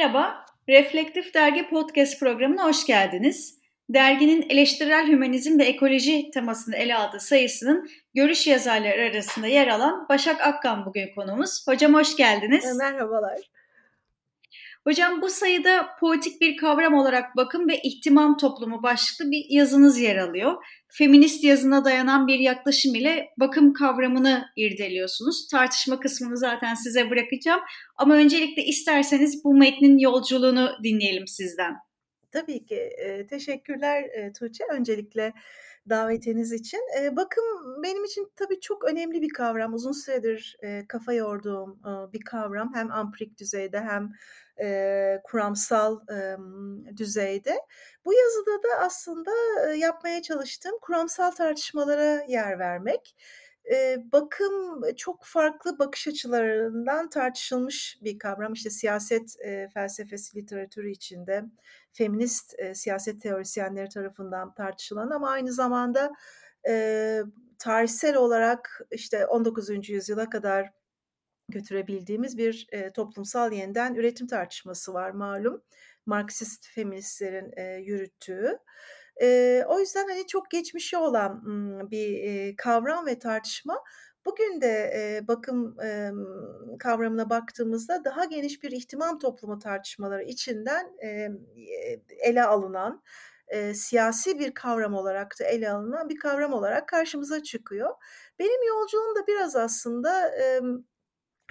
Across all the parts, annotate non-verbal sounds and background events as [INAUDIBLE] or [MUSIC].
Merhaba, Reflektif Dergi Podcast programına hoş geldiniz. Derginin eleştirel hümanizm ve ekoloji temasını ele aldığı sayısının görüş yazarları arasında yer alan Başak Akkan bugün konumuz. Hocam hoş geldiniz. Merhabalar. Hocam bu sayıda politik bir kavram olarak bakım ve ihtimam toplumu başlıklı bir yazınız yer alıyor. Feminist yazına dayanan bir yaklaşım ile bakım kavramını irdeliyorsunuz. Tartışma kısmını zaten size bırakacağım. Ama öncelikle isterseniz bu metnin yolculuğunu dinleyelim sizden. Tabii ki. E, teşekkürler e, Tuğçe. Öncelikle davetiniz için. E, bakım benim için tabii çok önemli bir kavram. Uzun süredir e, kafa yorduğum e, bir kavram. Hem ampirik düzeyde hem e, kuramsal e, düzeyde. Bu yazıda da aslında e, yapmaya çalıştığım kuramsal tartışmalara yer vermek. E, bakım çok farklı bakış açılarından tartışılmış bir kavram. İşte siyaset e, felsefesi literatürü içinde feminist e, siyaset teorisyenleri tarafından tartışılan ama aynı zamanda e, tarihsel olarak işte 19. yüzyıla kadar götürebildiğimiz bir e, toplumsal yeniden üretim tartışması var malum. Marksist feministlerin e, yürüttüğü. E, o yüzden hani çok geçmişi olan bir e, kavram ve tartışma. Bugün de e, bakım e, kavramına baktığımızda daha geniş bir ihtimam toplumu tartışmaları içinden e, ele alınan, e, siyasi bir kavram olarak da ele alınan bir kavram olarak karşımıza çıkıyor. Benim yolculuğum da biraz aslında... E,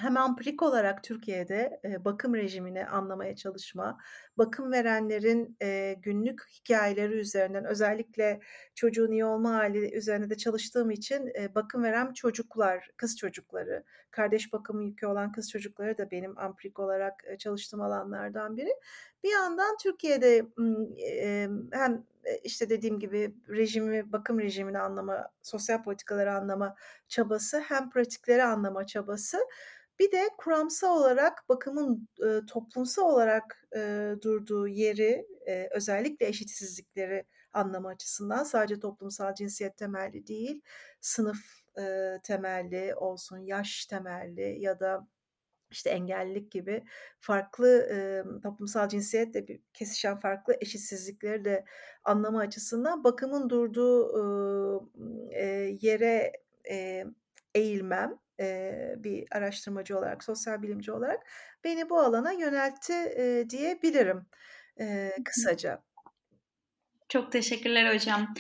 hem ampirik olarak Türkiye'de e, bakım rejimini anlamaya çalışma, bakım verenlerin e, günlük hikayeleri üzerinden özellikle çocuğun iyi olma hali üzerine de çalıştığım için e, bakım veren çocuklar, kız çocukları, kardeş bakımı yükü olan kız çocukları da benim ampirik olarak e, çalıştığım alanlardan biri. Bir yandan Türkiye'de e, hem işte dediğim gibi rejimi, bakım rejimini anlama, sosyal politikaları anlama çabası hem pratikleri anlama çabası bir de kuramsal olarak bakımın e, toplumsal olarak e, durduğu yeri e, özellikle eşitsizlikleri anlama açısından sadece toplumsal cinsiyet temelli değil, sınıf e, temelli olsun, yaş temelli ya da işte engellilik gibi farklı e, toplumsal cinsiyetle kesişen farklı eşitsizlikleri de anlama açısından bakımın durduğu e, yere e, eğilmem e, bir araştırmacı olarak, sosyal bilimci olarak beni bu alana yöneltti e, diyebilirim e, kısaca. Çok teşekkürler hocam.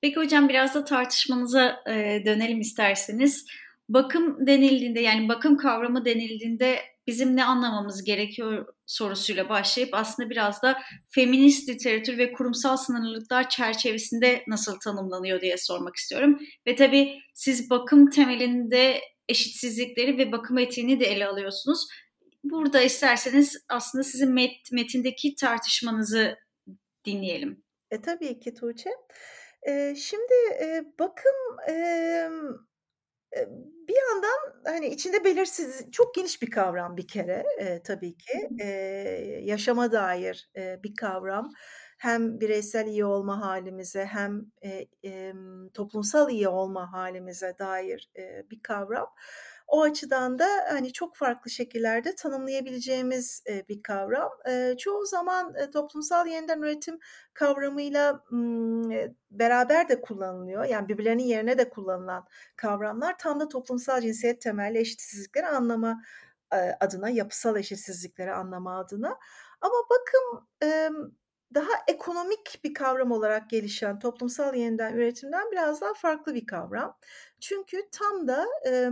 Peki hocam biraz da tartışmanıza e, dönelim isterseniz. Bakım denildiğinde yani bakım kavramı denildiğinde bizim ne anlamamız gerekiyor sorusuyla başlayıp aslında biraz da feminist literatür ve kurumsal sınırlılıklar çerçevesinde nasıl tanımlanıyor diye sormak istiyorum. Ve tabii siz bakım temelinde eşitsizlikleri ve bakım etiğini de ele alıyorsunuz. Burada isterseniz aslında sizin met, metindeki tartışmanızı dinleyelim. E, tabii ki Tuğçe. E, şimdi e, bakım e, bir yandan hani içinde belirsiz çok geniş bir kavram bir kere e, tabii ki e, yaşama dair e, bir kavram hem bireysel iyi olma halimize hem e, e, toplumsal iyi olma halimize dair e, bir kavram. O açıdan da hani çok farklı şekillerde tanımlayabileceğimiz e, bir kavram. E, çoğu zaman e, toplumsal yeniden üretim kavramıyla e, beraber de kullanılıyor. Yani birbirlerinin yerine de kullanılan kavramlar tam da toplumsal cinsiyet temelli eşitsizlikleri anlama e, adına, yapısal eşitsizlikleri anlama adına. Ama bakım daha ekonomik bir kavram olarak gelişen toplumsal yeniden üretimden biraz daha farklı bir kavram. Çünkü tam da e,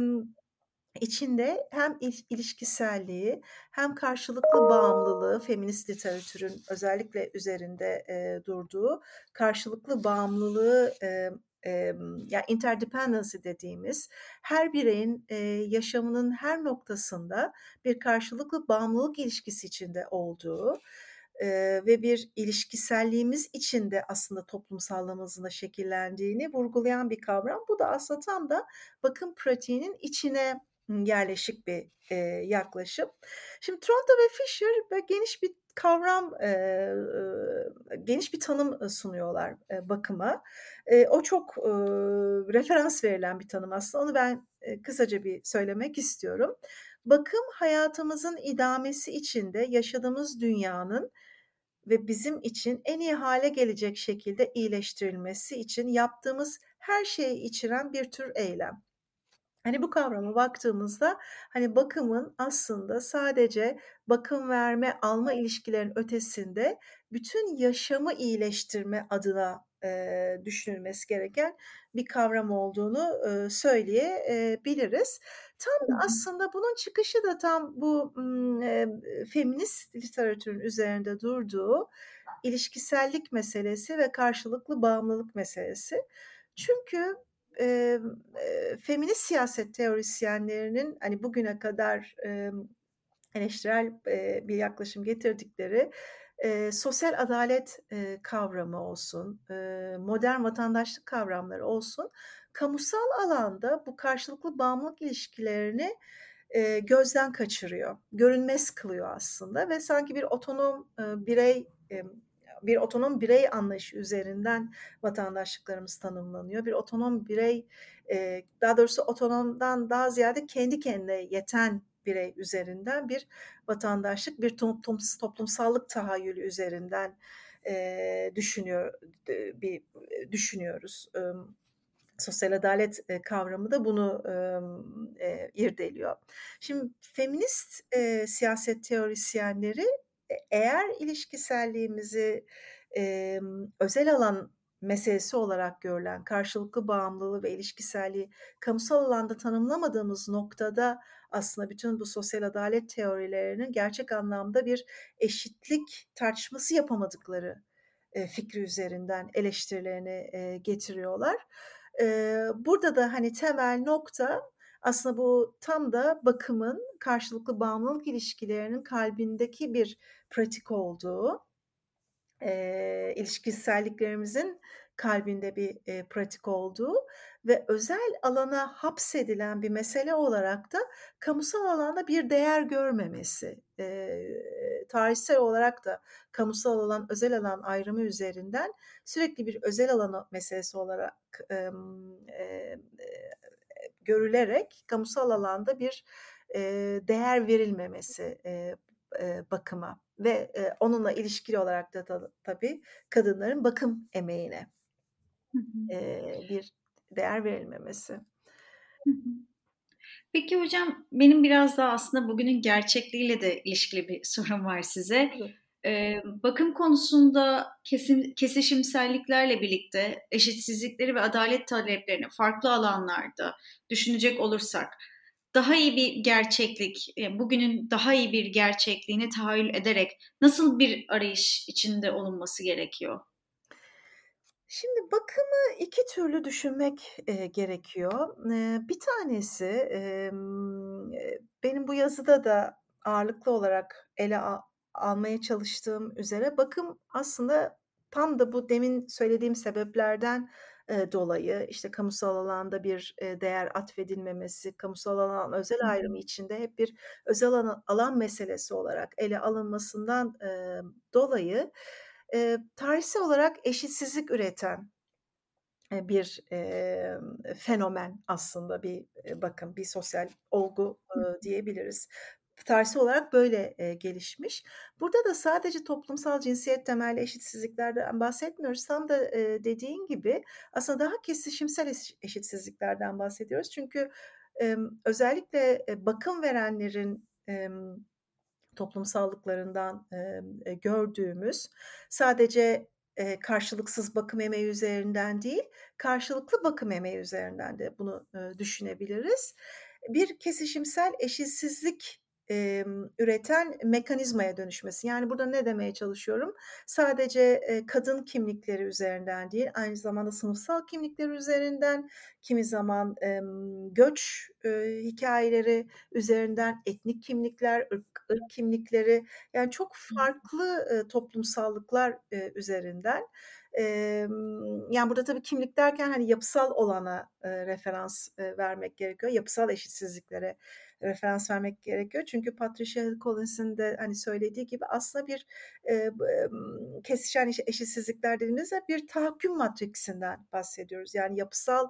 içinde hem ilişkiselliği hem karşılıklı bağımlılığı feminist literatürün özellikle üzerinde e, durduğu karşılıklı bağımlılığı e, e, yani interdependency dediğimiz her bireyin e, yaşamının her noktasında bir karşılıklı bağımlılık ilişkisi içinde olduğu e, ve bir ilişkiselliğimiz içinde aslında toplumsallığımızın da şekillendiğini vurgulayan bir kavram. Bu da aslında tam da bakım pratiğinin içine yerleşik bir e, yaklaşım. Şimdi Toronto ve Fisher böyle geniş bir kavram, e, geniş bir tanım sunuyorlar e, bakıma. E, o çok e, referans verilen bir tanım aslında. Onu ben e, kısaca bir söylemek istiyorum. Bakım hayatımızın idamesi için de yaşadığımız dünyanın ve bizim için en iyi hale gelecek şekilde iyileştirilmesi için yaptığımız her şeyi içeren bir tür eylem. Hani bu kavrama baktığımızda hani bakımın aslında sadece bakım verme, alma ilişkilerin ötesinde bütün yaşamı iyileştirme adına, düşünülmesi gereken bir kavram olduğunu, söyleyebiliriz. Tam da aslında bunun çıkışı da tam bu, feminist literatürün üzerinde durduğu ilişkisellik meselesi ve karşılıklı bağımlılık meselesi. Çünkü, emm, eee, feminist siyaset teorisyenlerinin, hani, bugüne kadar, emm, eleştirel, eee, bir yaklaşım getirdikleri, eee, sosyal adalet, eee, kavramı olsun, eee, modern vatandaşlık kavramları olsun, kamusal alanda bu karşılıklı bağımlılık ilişkilerini, eee, gözden kaçırıyor, görünmez kılıyor aslında ve sanki bir otonom, ııı, birey, emm, bir otonom birey anlayışı üzerinden vatandaşlıklarımız tanımlanıyor. Bir otonom birey, daha doğrusu otonomdan daha ziyade kendi kendine yeten birey üzerinden bir vatandaşlık, bir toplums toplumsallık tahayyülü üzerinden, eee, düşünüyor bir düşünüyoruz. Imm, sosyal adalet, kavramı da bunu, eee, irdeliyor. Şimdi feminist, eee, siyaset teorisyenleri e eğer ilişkiselliğimizi, emm, özel alan meselesi olarak görülen karşılıklı bağımlılığı ve ilişkiselliği kamusal alanda tanımlamadığımız noktada aslında bütün bu sosyal adalet teorilerinin gerçek anlamda bir eşitlik tartışması yapamadıkları, fikri üzerinden eleştirilerini, getiriyorlar. Burada da, hani, temel nokta aslında bu tam da bakımın karşılıklı bağımlılık ilişkilerinin kalbindeki bir pratik olduğu, ilişkiselliklerimizin kalbinde bir, eee, pratik olduğu ve özel alana hapsedilen bir mesele olarak da kamusal alanda bir değer görmemesi, eee, tarihsel olarak da kamusal alan, özel alan ayrımı üzerinden sürekli bir özel alan meselesi olarak, eee, eee, görülerek kamusal alanda bir, eee, değer verilmemesi, eee, eee, bakıma ve, eee, onunla ilişkili olarak da ta tabii kadınların bakım emeğine, Eee, bir değer verilmemesi. Peki hocam, benim biraz daha aslında bugünün gerçekliğiyle de ilişkili bir [LAUGHS] sorum var size. Eee, bakım konusunda kesim kesişimselliklerle birlikte eşitsizlikleri ve adalet taleplerini farklı alanlarda düşünecek olursak daha iyi bir gerçeklik, bugünün daha iyi bir gerçekliğini tahayyül ederek nasıl bir arayış içinde olunması gerekiyor? Şimdi bakımı 2 türlü düşünmek, eee, gerekiyor. Eee, bir tanesi, emm, eee, benim bu yazıda da ağırlıklı olarak ele a almaya çalıştığım üzere bakım aslında tam da bu demin söylediğim sebeplerden, eee, dolayı, işte, kamusal alanda bir, eee, değer atfedilmemesi, kamusal alan özel Hı hı. ayrımı içinde hep bir özel alan alan meselesi olarak ele alınmasından, emm, dolayı, eee, tarihsel olarak eşitsizlik üreten, eee, bir, emm, fenomen aslında bir, eee, bakım, bir sosyal olgu, hı. diyebiliriz. Tarihsel olarak böyle, eee, gelişmiş. Burada da sadece toplumsal cinsiyet temelli eşitsizliklerden bahsetmiyoruz. Tam da, eee, dediğin gibi aslında daha kesişimsel eş eşitsizliklerden bahsediyoruz. Çünkü, emm, özellikle, bakım verenlerin, toplumsallıklarından, eee, gördüğümüz sadece, eee, karşılıksız bakım emeği üzerinden değil, karşılıklı bakım emeği üzerinden de bunu, düşünebiliriz. Bir kesişimsel eşitsizlik, emm, üreten mekanizmaya dönüşmesi. Yani burada ne demeye çalışıyorum? Sadece, eee, kadın kimlikleri üzerinden değil, aynı zamanda sınıfsal kimlikler üzerinden, kimi zaman, emm, göç, eee, hikâyeleri üzerinden, etnik kimlikler, ırk ırk kimlikleri, yani çok farklı, ııı, toplumsallıklar, eee, üzerinden, emm, yani burada tabii kimlik derken, hani, yapısal olana, eee, referans, eee, vermek gerekiyor. Yapısal eşitsizliklere referans vermek gerekiyor. Çünkü Patricia Collins'in de hani söylediği gibi aslında bir e, kesişen eşitsizlikler dediğimizde bir tahakküm matriksinden bahsediyoruz. Yani yapısal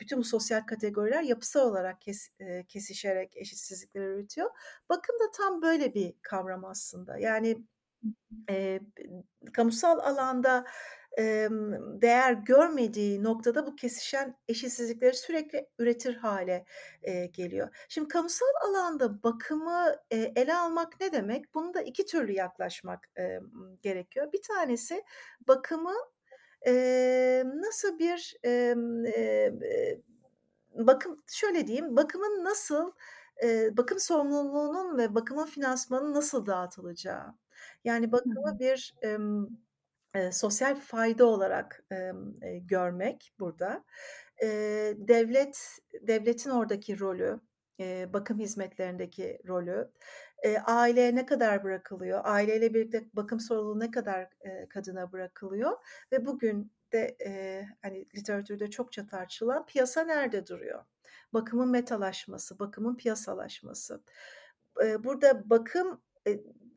bütün bu sosyal kategoriler yapısal olarak kes, e, kesişerek eşitsizlikleri üretiyor. Bakım da tam böyle bir kavram aslında. Yani e, kamusal alanda değer görmediği noktada bu kesişen eşitsizlikleri sürekli üretir hale geliyor. Şimdi kamusal alanda bakımı ele almak ne demek? Bunu da iki türlü yaklaşmak gerekiyor. Bir tanesi bakımı nasıl bir bakım şöyle diyeyim bakımın nasıl bakım sorumluluğunun ve bakımın finansmanının nasıl dağıtılacağı. Yani bakımı bir e, sosyal fayda olarak e, e, görmek burada. E, devlet devletin oradaki rolü, e, bakım hizmetlerindeki rolü, e, aileye ne kadar bırakılıyor, aileyle birlikte bakım sorumluluğu ne kadar e, kadına bırakılıyor ve bugün de e, hani literatürde çokça tartışılan piyasa nerede duruyor? Bakımın metalaşması, bakımın piyasalaşması. E, burada bakım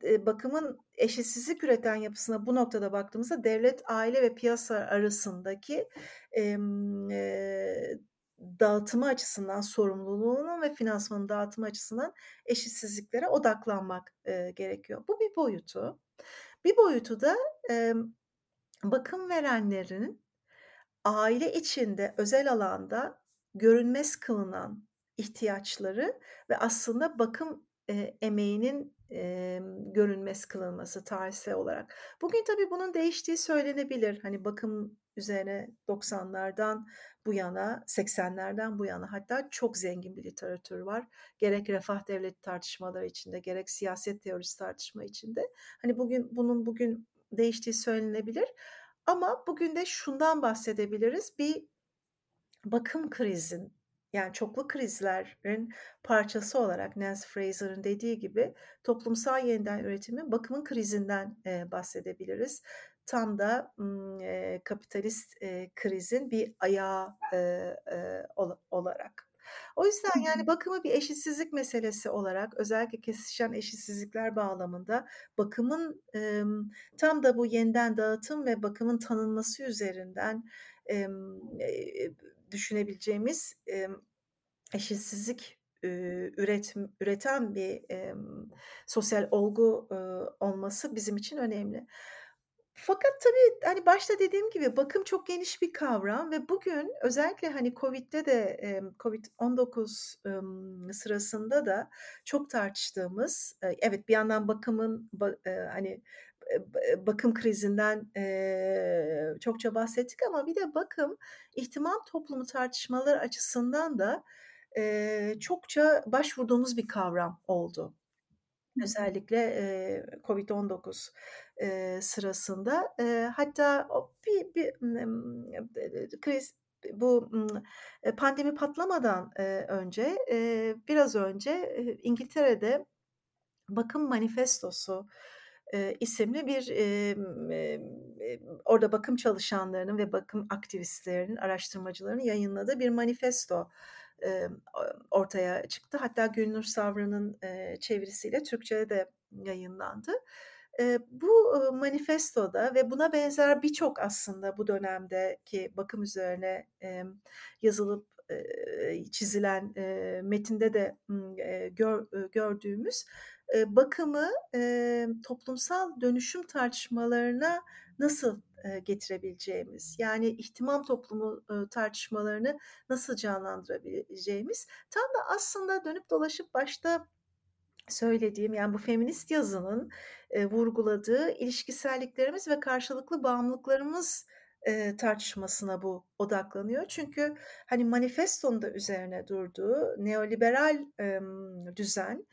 e, bakımın eşitsizlik üreten yapısına bu noktada baktığımızda devlet, aile ve piyasa arasındaki e, dağıtımı açısından sorumluluğunun ve finansmanın dağıtımı açısından eşitsizliklere odaklanmak e, gerekiyor. Bu bir boyutu. Bir boyutu da e, bakım verenlerin aile içinde özel alanda görünmez kılınan ihtiyaçları ve aslında bakım e, emeğinin e, görünmez kılınması tarihsel olarak. Bugün tabii bunun değiştiği söylenebilir. Hani bakım üzerine 90'lardan bu yana, 80'lerden bu yana hatta çok zengin bir literatür var. Gerek refah devleti tartışmaları içinde, gerek siyaset teorisi tartışma içinde. Hani bugün bunun bugün değiştiği söylenebilir. Ama bugün de şundan bahsedebiliriz. Bir bakım krizin yani çoklu krizlerin parçası olarak Nancy Fraser'ın dediği gibi toplumsal yeniden üretimin bakımın krizinden e, bahsedebiliriz. Tam da e, kapitalist e, krizin bir ayağı e, e, olarak. O yüzden yani bakımı bir eşitsizlik meselesi olarak özellikle kesişen eşitsizlikler bağlamında bakımın e, tam da bu yeniden dağıtım ve bakımın tanınması üzerinden e, düşünebileceğimiz e, eşitsizlik e, üret, üreten bir e, sosyal olgu e, olması bizim için önemli. Fakat tabii hani başta dediğim gibi bakım çok geniş bir kavram ve bugün özellikle hani Covid'de de Covid-19 sırasında da çok tartıştığımız evet bir yandan bakımın hani bakım krizinden çokça bahsettik ama bir de bakım ihtimam toplumu tartışmaları açısından da çokça başvurduğumuz bir kavram oldu. Özellikle e, Covid-19 e, sırasında e, hatta bir, bir kriz bu pandemi patlamadan e, önce e, biraz önce e, İngiltere'de bakım manifestosu e, isimli bir e, e, orada bakım çalışanlarının ve bakım aktivistlerinin, araştırmacılarının yayınladığı bir manifesto e, ortaya çıktı. Hatta Gülnur Savran'ın e, çevirisiyle Türkçe'de de yayınlandı. E, bu e, manifestoda ve buna benzer birçok aslında bu dönemdeki bakım üzerine e, yazılıp e, çizilen e, metinde de e, gör, gördüğümüz bakımı toplumsal dönüşüm tartışmalarına nasıl getirebileceğimiz yani ihtimam toplumu tartışmalarını nasıl canlandırabileceğimiz tam da aslında dönüp dolaşıp başta söylediğim yani bu feminist yazının vurguladığı ilişkiselliklerimiz ve karşılıklı bağımlılıklarımız tartışmasına bu odaklanıyor. Çünkü hani manifestonun da üzerine durduğu neoliberal e, düzen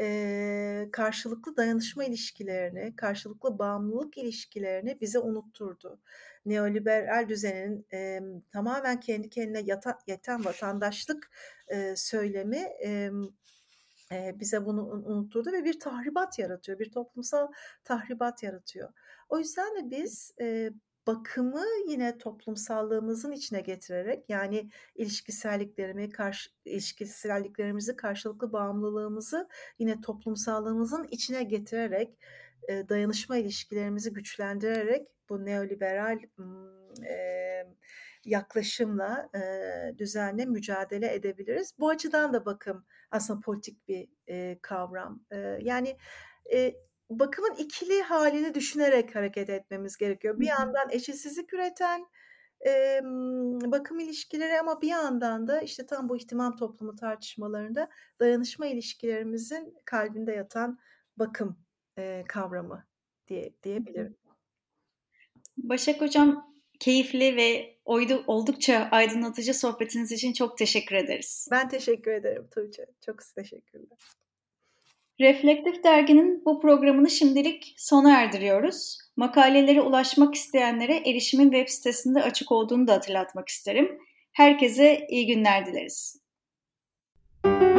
e, karşılıklı dayanışma ilişkilerini, karşılıklı bağımlılık ilişkilerini bize unutturdu. Neoliberal düzenin e, tamamen kendi kendine yata, yeten vatandaşlık e, söylemi e, bize bunu unutturdu ve bir tahribat yaratıyor, bir toplumsal tahribat yaratıyor. O yüzden de biz bakımı yine toplumsallığımızın içine getirerek yani ilişkiselliklerimi, karşı, ilişkiselliklerimizi, karşılıklı bağımlılığımızı yine toplumsallığımızın içine getirerek dayanışma ilişkilerimizi güçlendirerek bu neoliberal yaklaşımla düzenle mücadele edebiliriz. Bu açıdan da bakım aslında politik bir kavram. Yani bakımın ikili halini düşünerek hareket etmemiz gerekiyor. Bir yandan eşitsizlik üreten e, bakım ilişkileri ama bir yandan da işte tam bu ihtimam toplumu tartışmalarında dayanışma ilişkilerimizin kalbinde yatan bakım e, kavramı diye diyebilirim. Başak Hocam keyifli ve oydu, oldukça aydınlatıcı sohbetiniz için çok teşekkür ederiz. Ben teşekkür ederim Tuğçe. Çok teşekkürler. Reflektif Dergi'nin bu programını şimdilik sona erdiriyoruz. Makalelere ulaşmak isteyenlere erişimin web sitesinde açık olduğunu da hatırlatmak isterim. Herkese iyi günler dileriz. Müzik